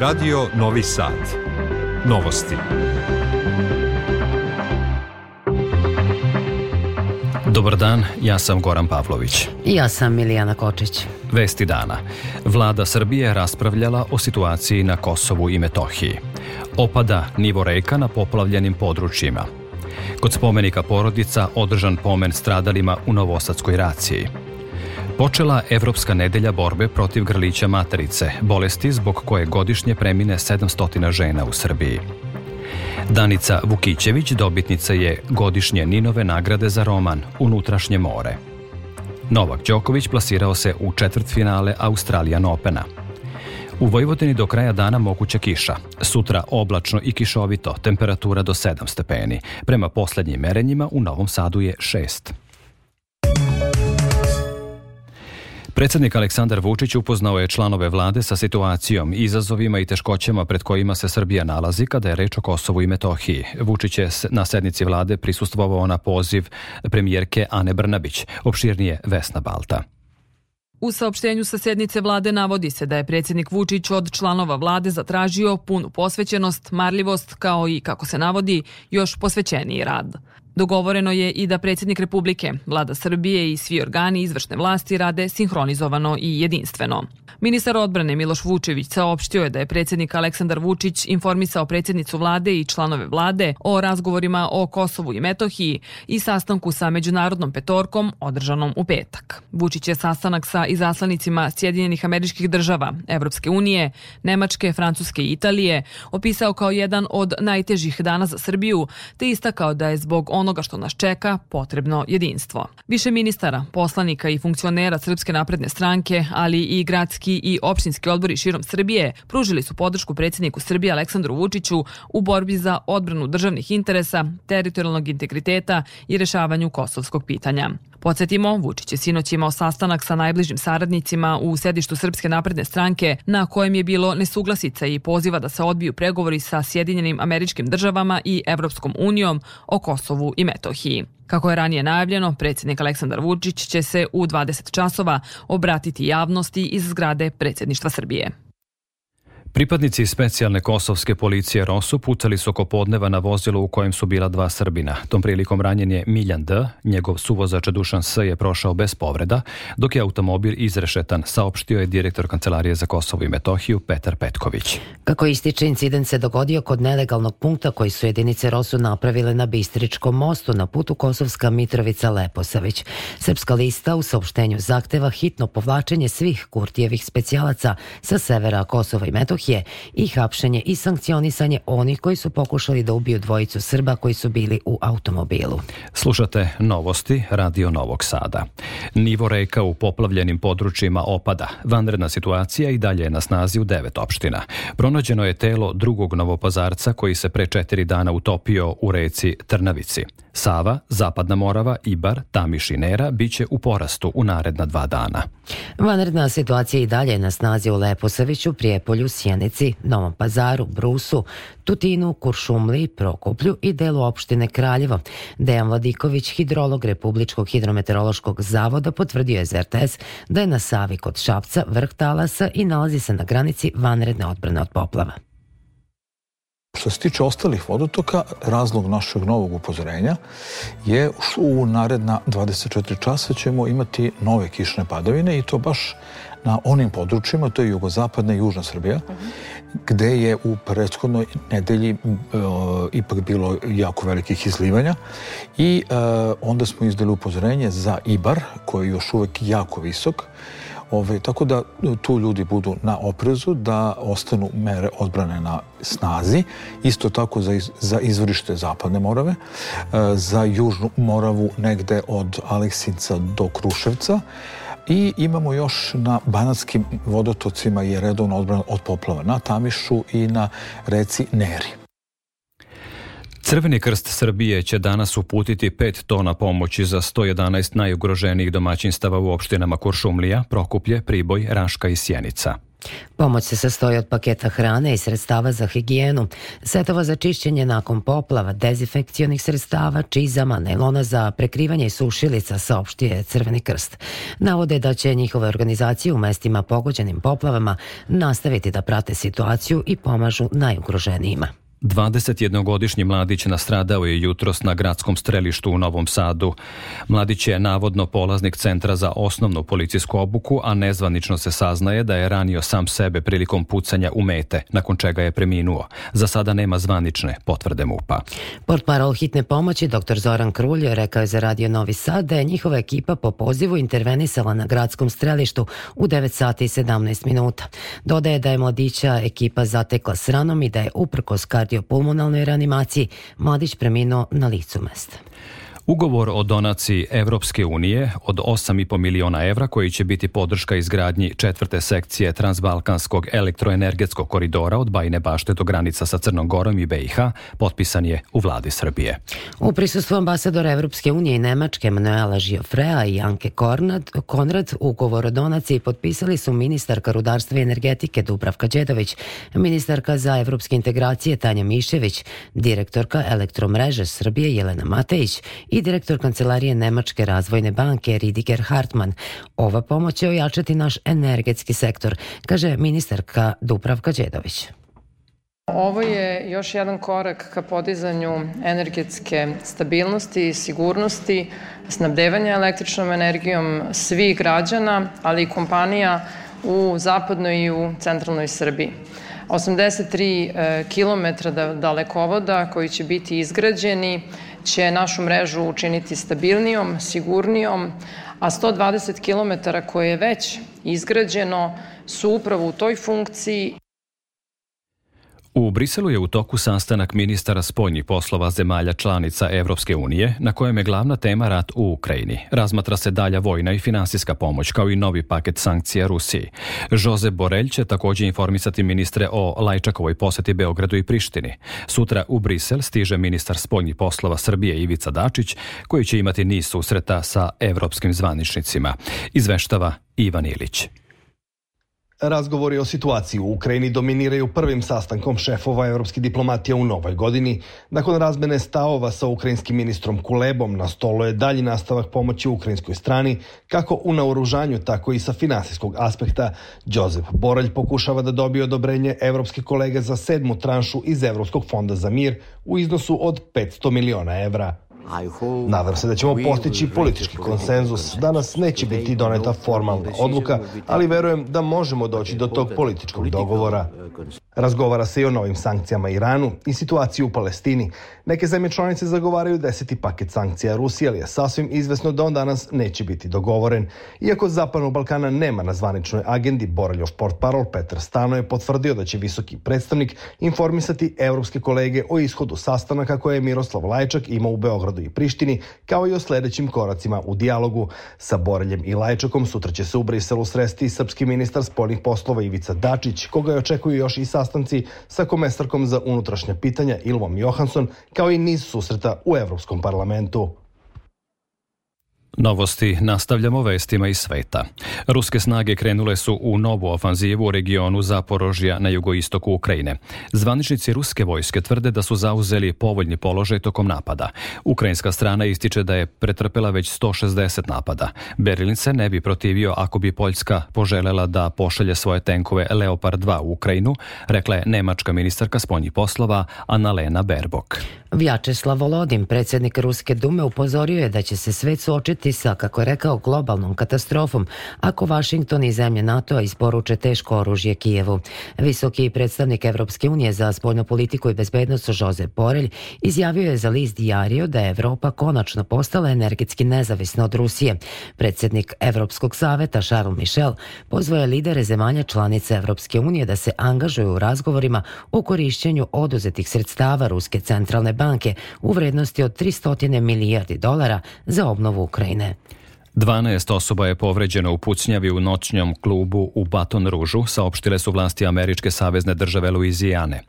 Radio Novi Sad. Novosti. Dobar dan, ja sam Goran Pavlović. ja sam Milijana Kočić. Vesti dana. Vlada Srbije raspravljala o situaciji na Kosovu i Metohiji. Opada nivo reka na poplavljenim područjima. Kod spomenika porodica održan pomen stradalima u Novosadskoj raciji – počela Evropska nedelja borbe protiv grlića materice, bolesti zbog koje godišnje premine 700 žena u Srbiji. Danica Vukićević dobitnica je godišnje Ninove nagrade za roman Unutrašnje more. Novak Đoković plasirao se u četvrtfinale Australijan Opena. U Vojvodini do kraja dana moguća kiša. Sutra oblačno i kišovito, temperatura do 7 stepeni. Prema poslednjim merenjima u Novom Sadu je 6. Predsednik Aleksandar Vučić upoznao je članove vlade sa situacijom, izazovima i teškoćama pred kojima se Srbija nalazi kada je reč o Kosovu i Metohiji. Vučić je na sednici vlade prisustvovao na poziv premijerke Ane Brnabić, opširnije Vesna Balta. U saopštenju sa sednice vlade navodi se da je predsednik Vučić od članova vlade zatražio punu posvećenost, marljivost kao i, kako se navodi, još posvećeniji rad. Dogovoreno je i da predsednik Republike, vlada Srbije i svi organi izvršne vlasti rade sinhronizovano i jedinstveno. Ministar odbrane Miloš Vučević saopštio je da je predsednik Aleksandar Vučić informisao predsednicu vlade i članove vlade o razgovorima o Kosovu i Metohiji i sastanku sa međunarodnom petorkom održanom u petak. Vučić je sastanak sa izaslanicima Sjedinjenih američkih država, Evropske unije, Nemačke, Francuske i Italije opisao kao jedan od najtežih dana za Srbiju, te istakao da je zbog ono onoga što nas čeka potrebno jedinstvo. Više ministara, poslanika i funkcionera Srpske napredne stranke, ali i gradski i opštinski odbori širom Srbije pružili su podršku predsjedniku Srbije Aleksandru Vučiću u borbi za odbranu državnih interesa, teritorijalnog integriteta i rešavanju kosovskog pitanja. Podsjetimo, Vučić je sinoć imao sastanak sa najbližim saradnicima u sedištu Srpske napredne stranke na kojem je bilo nesuglasica i poziva da se odbiju pregovori sa Sjedinjenim američkim državama i Evropskom unijom o Kosovu i Metohiji. Kako je ranije najavljeno, predsjednik Aleksandar Vučić će se u 20 časova obratiti javnosti iz zgrade predsjedništva Srbije. Pripadnici specijalne kosovske policije ROSU pucali su oko podneva na vozilo u kojem su bila dva Srbina. Tom prilikom ranjen je Miljan D, njegov suvozač Dušan S je prošao bez povreda, dok je automobil izrešetan, saopštio je direktor Kancelarije za Kosovo i Metohiju Petar Petković. Kako ističe, incident se dogodio kod nelegalnog punkta koji su jedinice ROSU napravile na Bistričkom mostu na putu Kosovska Mitrovica Leposavić. Srpska lista u saopštenju zahteva hitno povlačenje svih Kurtijevih specijalaca sa severa Kosova i Metohije Metohije i hapšenje i sankcionisanje onih koji su pokušali da ubiju dvojicu Srba koji su bili u automobilu. Slušate novosti Radio Novog Sada. Nivo reka u poplavljenim područjima opada. Vanredna situacija i dalje je na snazi u devet opština. Pronađeno je telo drugog novopazarca koji se pre četiri dana utopio u reci Trnavici. Sava, Zapadna Morava, Ibar, Tamiš i Nera biće u porastu u naredna dva dana. Vanredna situacija i dalje je na snazi u Leposaviću, Prijepolju, Sjenici, Novom Pazaru, Brusu, Tutinu, Kuršumliji, Prokoplju i delu opštine Kraljevo. Dejan Vladiković, hidrolog Republičkog hidrometeorološkog zavoda, potvrdio je za RTS da je na Savi kod Šapca vrh talasa i nalazi se na granici vanredne odbrane od poplava. Što se tiče ostalih vodotoka, razlog našeg novog upozorenja je što u naredna 24 časa ćemo imati nove kišne padavine i to baš na onim područjima, to je jugozapadna i južna Srbija, uh -huh. gde je u prethodnoj nedelji e, ipak bilo jako velikih izlivanja i e, onda smo izdali upozorenje za Ibar, koji je još uvek jako visok, Ove, tako da e, tu ljudi budu na oprezu, da ostanu mere odbrane na snazi, isto tako za, iz, za izvorište Zapadne Morave, e, za Južnu Moravu negde od Aleksinca do Kruševca, I imamo još na banatskim vodotocima je redovna odbrana od poplava na Tamišu i na reci Neri. Crveni krst Srbije će danas uputiti 5 tona pomoći za 111 najugroženijih domaćinstava u opštinama Kuršumlija, Prokuplje, Priboj, Raška i Sjenica. Pomoć se sastoji od paketa hrane i sredstava za higijenu, setova za čišćenje nakon poplava, dezinfekcionih sredstava, čizama, najlona za prekrivanje i sušilica, saopštio je Crveni krst. Navode da će njihove organizacije u mestima pogođenim poplavama nastaviti da prate situaciju i pomažu najugroženijima. 21-godišnji mladić nastradao je jutros na gradskom strelištu u Novom Sadu. Mladić je navodno polaznik Centra za osnovnu policijsku obuku, a nezvanično se saznaje da je ranio sam sebe prilikom pucanja u mete, nakon čega je preminuo. Za sada nema zvanične potvrde MUPA. Port parol hitne pomoći dr. Zoran Krulj rekao je za Radio Novi Sad da je njihova ekipa po pozivu intervenisala na gradskom strelištu u 9 sati i 17 minuta. Dodaje da je mladića ekipa zatekla s ranom i da je uprkos kar pulmonalnoj reanimaciji, mladić preminuo na licu mesta. Ugovor o donaciji Evropske unije od 8,5 miliona evra koji će biti podrška izgradnji četvrte sekcije Transbalkanskog elektroenergetskog koridora od Bajne Bašte do granica sa Crnom Gorom i BiH potpisan je u vladi Srbije. U prisustvu ambasadora Evropske unije i Nemačke Manuela Žiofrea i Janke Kornad, Konrad ugovor o donaciji potpisali su ministarka rudarstva i energetike Dubravka Đedović, ministarka za evropske integracije Tanja Mišević, direktorka elektromreže Srbije Jelena Matejić i i direktor kancelarije Nemačke razvojne banke Ridiger Hartmann. Ova pomoć će ojačati naš energetski sektor, kaže ministarka Dubravka Đedović. Ovo je još jedan korak ka podizanju energetske stabilnosti i sigurnosti, snabdevanja električnom energijom svih građana, ali i kompanija u zapadnoj i u centralnoj Srbiji. 83 e, km da- dalekovoda koji će biti izgrađeni će našu mrežu učiniti stabilnijom, sigurnijom, a 120 km koje je već izgrađeno su upravo u toj funkciji U Briselu je u toku sastanak ministara spoljnih poslova zemalja članica Evropske unije, na kojem je glavna tema rat u Ukrajini. Razmatra se dalja vojna i finansijska pomoć, kao i novi paket sankcija Rusiji. Jose Borelj će takođe informisati ministre o Lajčakovoj poseti Beogradu i Prištini. Sutra u Brisel stiže ministar spoljnih poslova Srbije Ivica Dačić, koji će imati niz susreta sa evropskim zvaničnicima. Izveštava Ivan Ilić. Razgovori o situaciji u Ukrajini dominiraju prvim sastankom šefova evropske diplomatije u novoj godini. Nakon razmene stavova sa ukrajinskim ministrom Kulebom na stolu je dalji nastavak pomoći ukrajinskoj strani, kako u naoružanju, tako i sa finansijskog aspekta. Josep Borelj pokušava da dobije odobrenje evropske kolege za sedmu tranšu iz Evropskog fonda za mir u iznosu od 500 miliona evra. Nadam se da ćemo postići politički konsenzus. Danas neće biti doneta formalna odluka, ali verujem da možemo doći do tog političkog dogovora. Uh, Razgovara se i o novim sankcijama Iranu i situaciji u Palestini. Neke zemlje članice zagovaraju deseti paket sankcija Rusije, ali je sasvim izvesno da on danas neće biti dogovoren. Iako Zapadnog Balkana nema na zvaničnoj agendi, Boreljov portparol Petar Stano je potvrdio da će visoki predstavnik informisati evropske kolege o ishodu sastanaka koje je Miroslav Lajčak imao u Beogradu Beogradu i Prištini, kao i o sledećim koracima u dijalogu. Sa Boreljem i Lajčakom sutra će se u Briselu sresti srpski ministar spoljnih poslova Ivica Dačić, koga je očekuju još i sastanci sa komesarkom za unutrašnja pitanja Ilvom Johansson, kao i niz susreta u Evropskom parlamentu. Novosti nastavljamo vestima iz sveta. Ruske snage krenule su u novu ofanzivu u regionu Zaporožja na jugoistoku Ukrajine. Zvaničnici ruske vojske tvrde da su zauzeli povoljni položaj tokom napada. Ukrajinska strana ističe da je pretrpela već 160 napada. Berlin se ne bi protivio ako bi Poljska poželela da pošalje svoje tenkove Leopard 2 u Ukrajinu, rekla je nemačka ministarka spoljnih poslova Annalena Berbok. Vjačeslav Volodin, predsednik Ruske dume, upozorio je da će se svet suočiti sa, kako je rekao, globalnom katastrofom ako Vašington i zemlje NATO-a isporuče teško oružje Kijevu. Visoki predstavnik Evropske unije za spoljnu politiku i bezbednost Jose Porelj izjavio je za list Diario da je Evropa konačno postala energetski nezavisna od Rusije. Predsednik Evropskog saveta Charles Michel pozvao je lidere zemalja članica Evropske unije da se angažuju u razgovorima o korišćenju oduzetih sredstava Ruske centralne banke u vrednosti od 300 milijardi dolara za obnovu Ukrajine. 12 osoba je povređeno u pucnjavi u noćnjom klubu u Baton Ružu, saopštile su vlasti Američke savezne države Luizijane.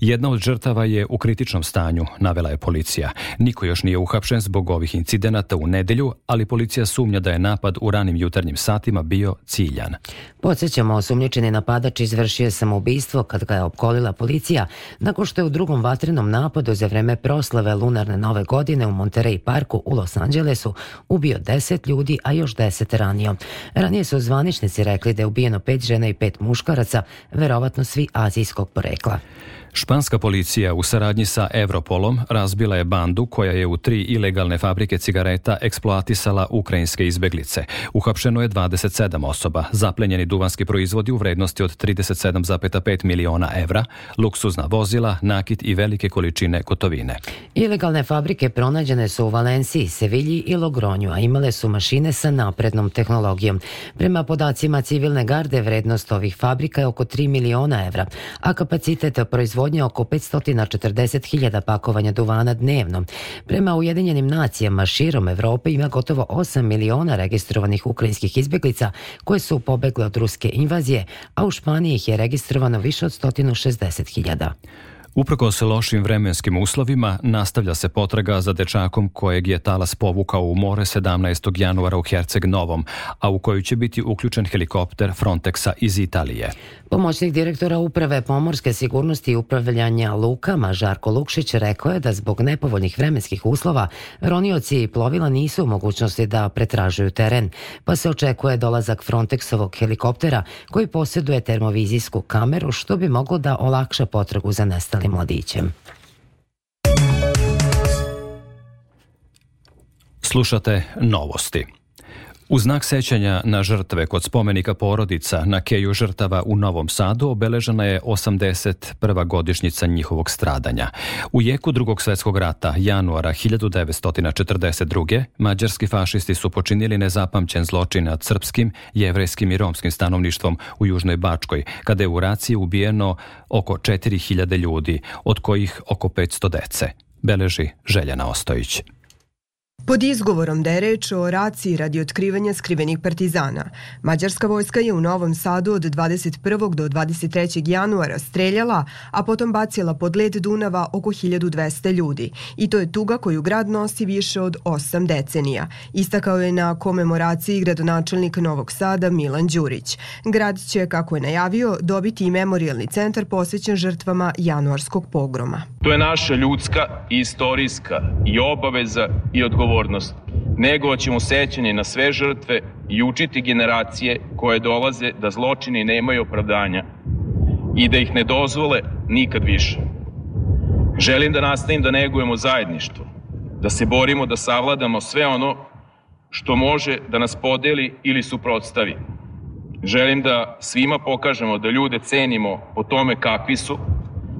Jedna od žrtava je u kritičnom stanju, navela je policija. Niko još nije uhapšen zbog ovih incidenata u nedelju, ali policija sumnja da je napad u ranim jutarnjim satima bio ciljan. Podsećamo, osumnjičeni napadač izvršio je samoubistvo kad ga je opkolila policija nakon što je u drugom vatrenom napadu za vreme proslave lunarne nove godine u Monterey parku u Los Angelesu ubio 10 ljudi smrti, a još deset ranio. Ranije su zvaničnici rekli da je ubijeno pet žena i pet muškaraca, verovatno svi azijskog porekla. Španska policija u saradnji sa Europolom razbila je bandu koja je u tri ilegalne fabrike cigareta eksploatisala ukrajinske izbeglice. Uhapšeno je 27 osoba, zaplenjeni duvanski proizvodi u vrednosti od 37,5 miliona evra, luksuzna vozila, nakit i velike količine gotovine. Ilegalne fabrike pronađene su u Valenciji, Sevilji i Logronju, a imale su mašine sa naprednom tehnologijom. Prema podacima civilne garde, vrednost ovih fabrika je oko 3 miliona evra, a kapacitet proizvodnje proizvodnje oko 540.000 pakovanja duvana dnevno. Prema Ujedinjenim nacijama širom Evrope ima gotovo 8 miliona registrovanih ukrajinskih izbeglica koje su pobegle od ruske invazije, a u Španiji ih je registrovano više od 160.000. Uprkos lošim vremenskim uslovima, nastavlja se potraga za dečakom kojeg je talas povukao u more 17. januara u Herceg Novom, a u koju će biti uključen helikopter Frontexa iz Italije. Pomoćnik direktora Uprave pomorske sigurnosti i upravljanja lukama Žarko Lukšić rekao je da zbog nepovoljnih vremenskih uslova ronioci i plovila nisu u mogućnosti da pretražuju teren, pa se očekuje dolazak Frontexovog helikoptera koji posjeduje termovizijsku kameru što bi moglo da olakša potragu za nestali mali mladićem. Slušate novosti. U znak sećanja na žrtve kod spomenika porodica na keju žrtava u Novom Sadu obeležena je 81. godišnjica njihovog stradanja. U jeku drugog svetskog rata, januara 1942. mađarski fašisti su počinili nezapamćen zločin nad srpskim, jevrejskim i romskim stanovništvom u Južnoj Bačkoj, kada je u raciji ubijeno oko 4000 ljudi, od kojih oko 500 dece. Beleži Željana Ostojić. Pod izgovorom da je reč o raciji radi otkrivanja skrivenih partizana, mađarska vojska je u Novom Sadu od 21. do 23. januara streljala, a potom bacila pod led Dunava oko 1200 ljudi i to je tuga koju grad nosi više od 8 decenija. Istakao je na komemoraciji gradonačelnik Novog Sada Milan Đurić. Grad će, kako je najavio, dobiti i memorialni centar posvećen žrtvama januarskog pogroma. To je naša ljudska i istorijska i obaveza i odgovornost odgovornost, nego ćemo sećanje na sve žrtve i učiti generacije koje dolaze da zločini nemaju opravdanja i da ih ne dozvole nikad više. Želim da nastavim da negujemo zajedništvo, da se borimo da savladamo sve ono što može da nas podeli ili suprotstavi. Želim da svima pokažemo da ljude cenimo po tome kakvi su,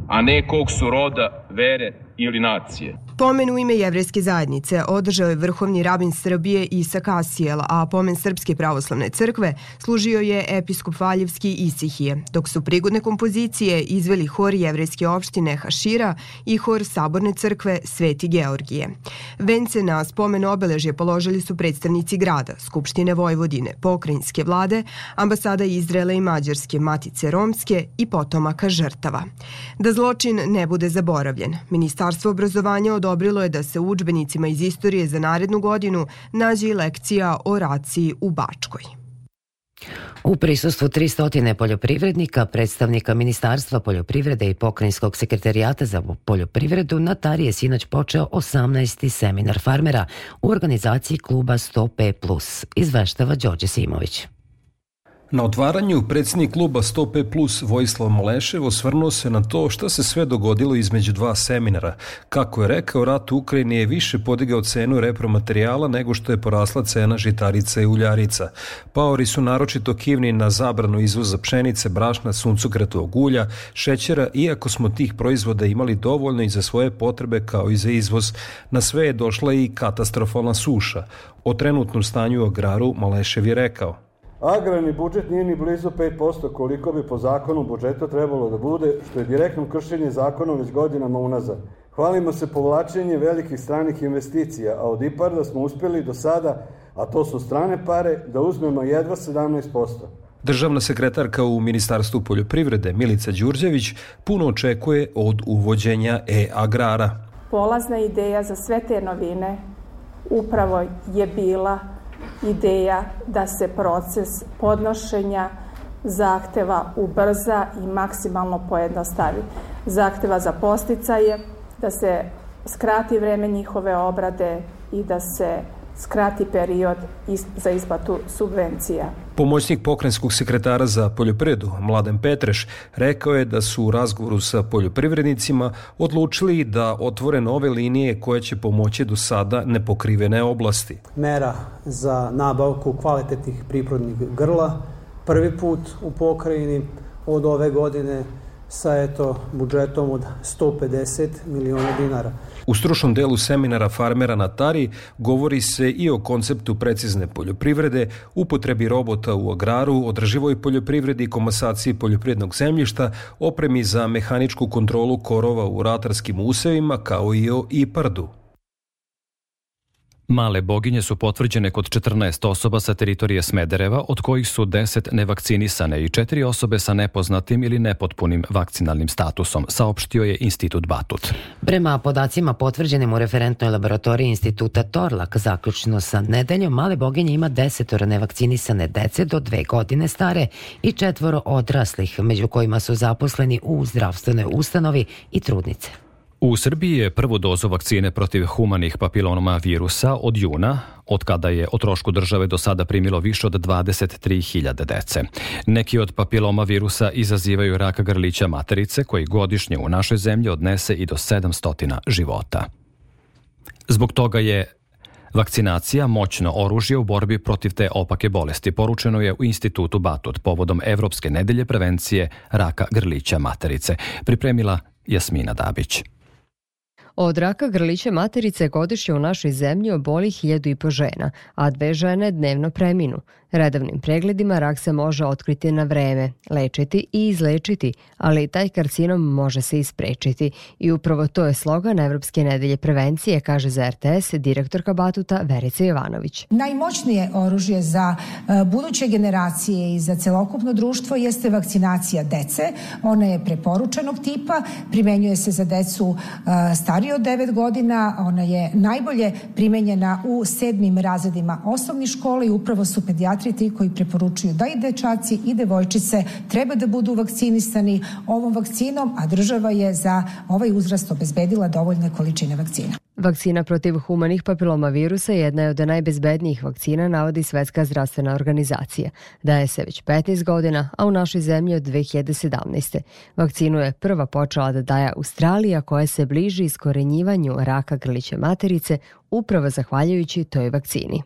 a ne kog su roda, vere ili nacije. Pomen u ime jevrejske zajednice održao je vrhovni rabin Srbije Isa Kasijel, a pomen Srpske pravoslavne crkve služio je episkop Valjevski Isihije, dok su prigodne kompozicije izveli hor jevrejske opštine Hašira i hor Saborne crkve Sveti Georgije. Vence na spomen obeležje položili su predstavnici grada, Skupštine Vojvodine, pokrajinske vlade, ambasada Izrela i Mađarske, Matice Romske i potomaka žrtava. Da zločin ne bude zaboravljen, Ministarstvo obrazovanja od odobrilo je da se u učbenicima iz istorije za narednu godinu nađe i lekcija o raciji u Bačkoj. U prisustvu 300 poljoprivrednika, predstavnika Ministarstva poljoprivrede i Pokrajinskog sekretarijata za poljoprivredu, Natar je sinoć počeo 18. seminar farmera u organizaciji kluba 100P+, izveštava Đorđe Simović. Na otvaranju predsednik kluba 100P Plus Vojislav Malešev osvrnuo se na to šta se sve dogodilo između dva seminara. Kako je rekao, rat u Ukrajini je više podigao cenu repromaterijala nego što je porasla cena žitarica i uljarica. Paori su naročito kivni na zabranu izvoza pšenice, brašna, suncokretovog ulja, šećera, iako smo tih proizvoda imali dovoljno i za svoje potrebe kao i za izvoz. Na sve je došla i katastrofalna suša. O trenutnom stanju u agraru Malešev je rekao. Agrarni budžet nije ni blizu 5% koliko bi po zakonu budžeta trebalo da bude, što je direktno kršenje zakona već godinama unazad. Hvalimo se povlačenje velikih stranih investicija, a od IPARDA smo uspeli do sada, a to su strane pare, da uzmemo jedva 17%. Državna sekretarka u Ministarstvu poljoprivrede Milica Đurđević puno očekuje od uvođenja e-agrara. Polazna ideja za sve te novine upravo je bila ideja da se proces podnošenja zahteva ubrza i maksimalno pojednostavi. Zahteva za posticaje, da se skrati vreme njihove obrade i da se skrati period za isplatu subvencija. Pomoćnik pokrenjskog sekretara za poljoprivredu Mladen Petreš rekao je da su u razgovoru sa poljoprivrednicima odlučili da otvore nove linije koje će pomoći do sada nepokrivene oblasti. Mera za nabavku kvalitetnih priprodnih grla prvi put u pokrajini od ove godine sa eto budžetom od 150 miliona dinara. U stručnom delu seminara farmera na Tari govori se i o konceptu precizne poljoprivrede, upotrebi robota u agraru, održivoj poljoprivredi, komasaciji poljoprivrednog zemljišta, opremi za mehaničku kontrolu korova u ratarskim usevima kao i o IPARD-u. Male boginje su potvrđene kod 14 osoba sa teritorije Smedereva, od kojih su 10 nevakcinisane i 4 osobe sa nepoznatim ili nepotpunim vakcinalnim statusom, saopštio je Institut Batut. Prema podacima potvrđenim u referentnoj laboratoriji Instituta Torlak, zaključno sa nedeljom, male boginje ima 10 nevakcinisane dece do 2 godine stare i četvoro odraslih, među kojima su zaposleni u zdravstvenoj ustanovi i trudnice. U Srbiji je prvu dozu vakcine protiv humanih papilonoma virusa od juna, od kada je o trošku države do sada primilo više od 23.000 dece. Neki od papiloma virusa izazivaju raka grlića materice koji godišnje u našoj zemlji odnese i do 700 života. Zbog toga je Vakcinacija moćno oružje u borbi protiv te opake bolesti poručeno je u Institutu Batut povodom Evropske nedelje prevencije raka grlića materice. Pripremila Jasmina Dabić. Od raka grlića materice godišnje u našoj zemlji oboli hiljadu i po žena, a dve žene dnevno preminu. Redovnim pregledima rak se može otkriti na vreme, lečiti i izlečiti, ali taj karcinom može se isprečiti. I upravo to je slogan Evropske nedelje prevencije, kaže za RTS direktorka Batuta Verica Jovanović. Najmoćnije oružje za e, buduće generacije i za celokupno društvo jeste vakcinacija dece. Ona je preporučenog tipa, primenjuje se za decu e, starije od 9 godina, ona je najbolje primenjena u sedmim razredima osnovnih škole i upravo su pedijatri pedijatri ti koji preporučuju da i dečaci i devojčice treba da budu vakcinisani ovom vakcinom, a država je za ovaj uzrast obezbedila dovoljne količine vakcina. Vakcina protiv humanih papiloma virusa jedna je od najbezbednijih vakcina, navodi Svetska zdravstvena organizacija. Daje se već 15 godina, a u našoj zemlji od 2017. Vakcinu je prva počela da daje Australija koja se bliži iskorenjivanju raka grlića materice upravo zahvaljujući toj vakcini.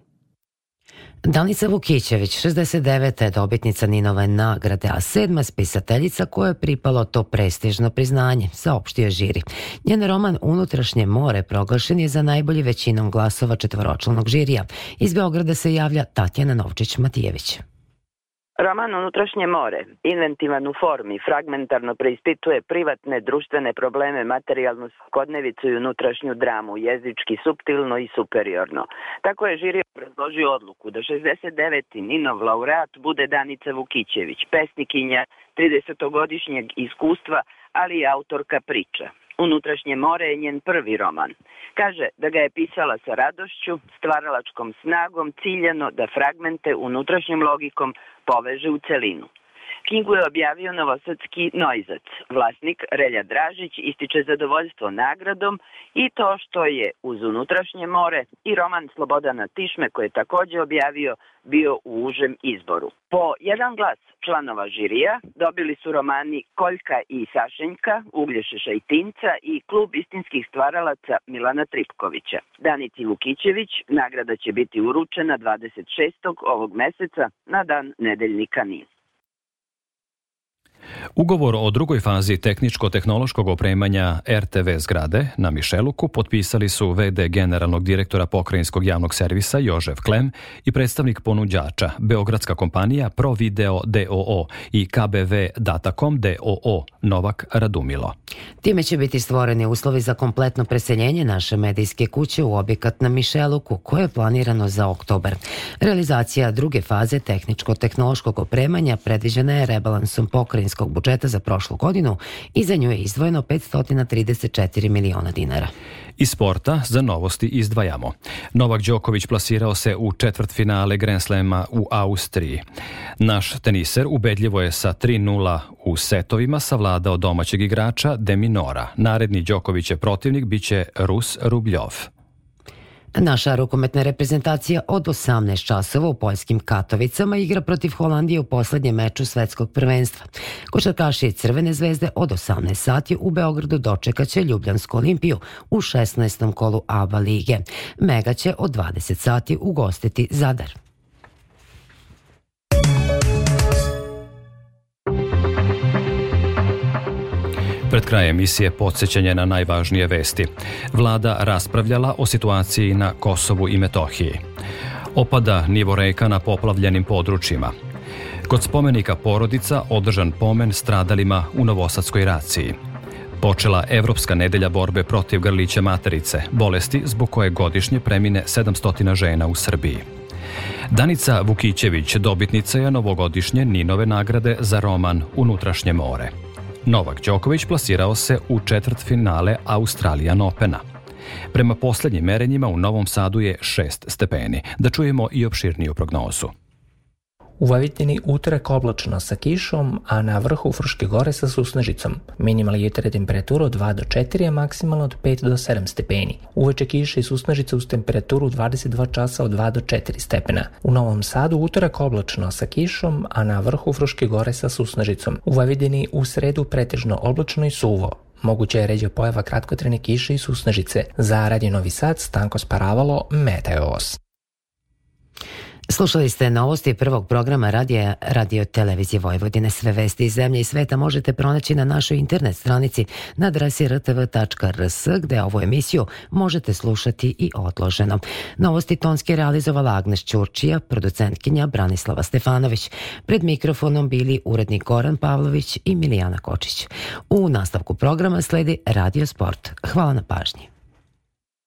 Danica Vukićević, 69. dobitnica Ninove nagrade, a sedma spisateljica koja je pripalo to prestižno priznanje, saopštio žiri. Njen roman Unutrašnje more proglašen je za najbolji većinom glasova četvoročlanog žirija. Iz Beograda se javlja Tatjana Novčić-Matijević. Roman Unutrašnje more, inventivan u formi, fragmentarno preispituje privatne, društvene probleme, materijalnu skodnevicu i unutrašnju dramu, jezički, subtilno i superiorno. Tako je žiri predložio odluku da 69. Ninov laureat bude Danica Vukićević, pesnikinja 30-godišnjeg iskustva, ali i autorka priča. Unutrašnje more je njen prvi roman. Kaže da ga je pisala sa radošću, stvaralačkom snagom, ciljano da fragmente unutrašnjom logikom poveže u celinu. Knjigu je objavio novosadski Noizac. Vlasnik Relja Dražić ističe zadovoljstvo nagradom i to što je uz unutrašnje more i roman Slobodana Tišme koji je takođe objavio bio u užem izboru. Po jedan glas članova žirija dobili su romani Koljka i Sašenjka, Uglješe Šajtinca i Klub istinskih stvaralaca Milana Tripkovića. Danici Vukićević nagrada će biti uručena 26. ovog meseca na dan nedeljnika NIS. Ugovor o drugoj fazi tehničko-tehnološkog opremanja RTV zgrade na Mišeluku potpisali su VD generalnog direktora pokrajinskog javnog servisa Jožef Klem i predstavnik ponuđača Beogradska kompanija Provideo DOO i KBV Datacom DOO Novak Radumilo. Time će biti stvoreni uslovi za kompletno preseljenje naše medijske kuće u objekat na Mišeluku koje je planirano za oktobar. Realizacija druge faze tehničko-tehnološkog opremanja predviđena je rebalansom pokrajinskog gradskog budžeta za prošlu godinu i za nju je izdvojeno 534 miliona dinara. Iz sporta za novosti izdvajamo. Novak Đoković plasirao se u četvrt finale Grand Slema u Austriji. Naš teniser ubedljivo je sa 3-0 u setovima savladao domaćeg igrača Deminora. Naredni Đokovićev protivnik biće Rus Rubljov. Naša rukometna reprezentacija od 18 časova u poljskim Katovicama igra protiv Holandije u poslednjem meču svetskog prvenstva. Košarkaši i Crvene zvezde od 18 sati u Beogradu dočekaće Ljubljansku olimpiju u 16. kolu ABA lige. Mega će od 20 sati ugostiti Zadar. Pred krajem emisije podsjećanje na najvažnije vesti. Vlada raspravljala o situaciji na Kosovu i Metohiji. Opada nivo reka na poplavljenim područjima. Kod spomenika porodica održan pomen stradalima u Novosadskoj raciji. Počela Evropska nedelja borbe protiv grlića materice, bolesti zbog koje godišnje premine 700 žena u Srbiji. Danica Vukićević dobitnica je novogodišnje Ninove nagrade za roman Unutrašnje more. Novak Đoković plasirao se u četvrt finale Australijan Opena. Prema poslednjim merenjima u Novom Sadu je 6 stepeni. Da čujemo i opširniju prognozu. U Vojvodini utorak oblačno sa kišom, a na vrhu Fruške gore sa susnežicom. Minimalna jutra temperatura od 2 do 4, a maksimalna od 5 do 7 stepeni. Uveče kiša i susnežica uz temperaturu 22 časa od 2 do 4 stepena. U Novom Sadu utorak oblačno sa kišom, a na vrhu Fruške gore sa susnežicom. U Vojvodini u sredu pretežno oblačno i suvo. Moguće je ređa pojava kratkotrene kiše i susnežice. Za Radio Novi Sad, Stanko Sparavalo, Meteos. Slušali ste novosti prvog programa radija Radio Televizije Vojvodine. Sve vesti iz zemlje i sveta možete pronaći na našoj internet stranici na adresi rtv.rs gde ovu emisiju možete slušati i odloženo. Novosti tonski realizovala Agnes Ćurčija, producentkinja Branislava Stefanović. Pred mikrofonom bili urednik Goran Pavlović i Milijana Kočić. U nastavku programa sledi Radio Sport. Hvala na pažnji.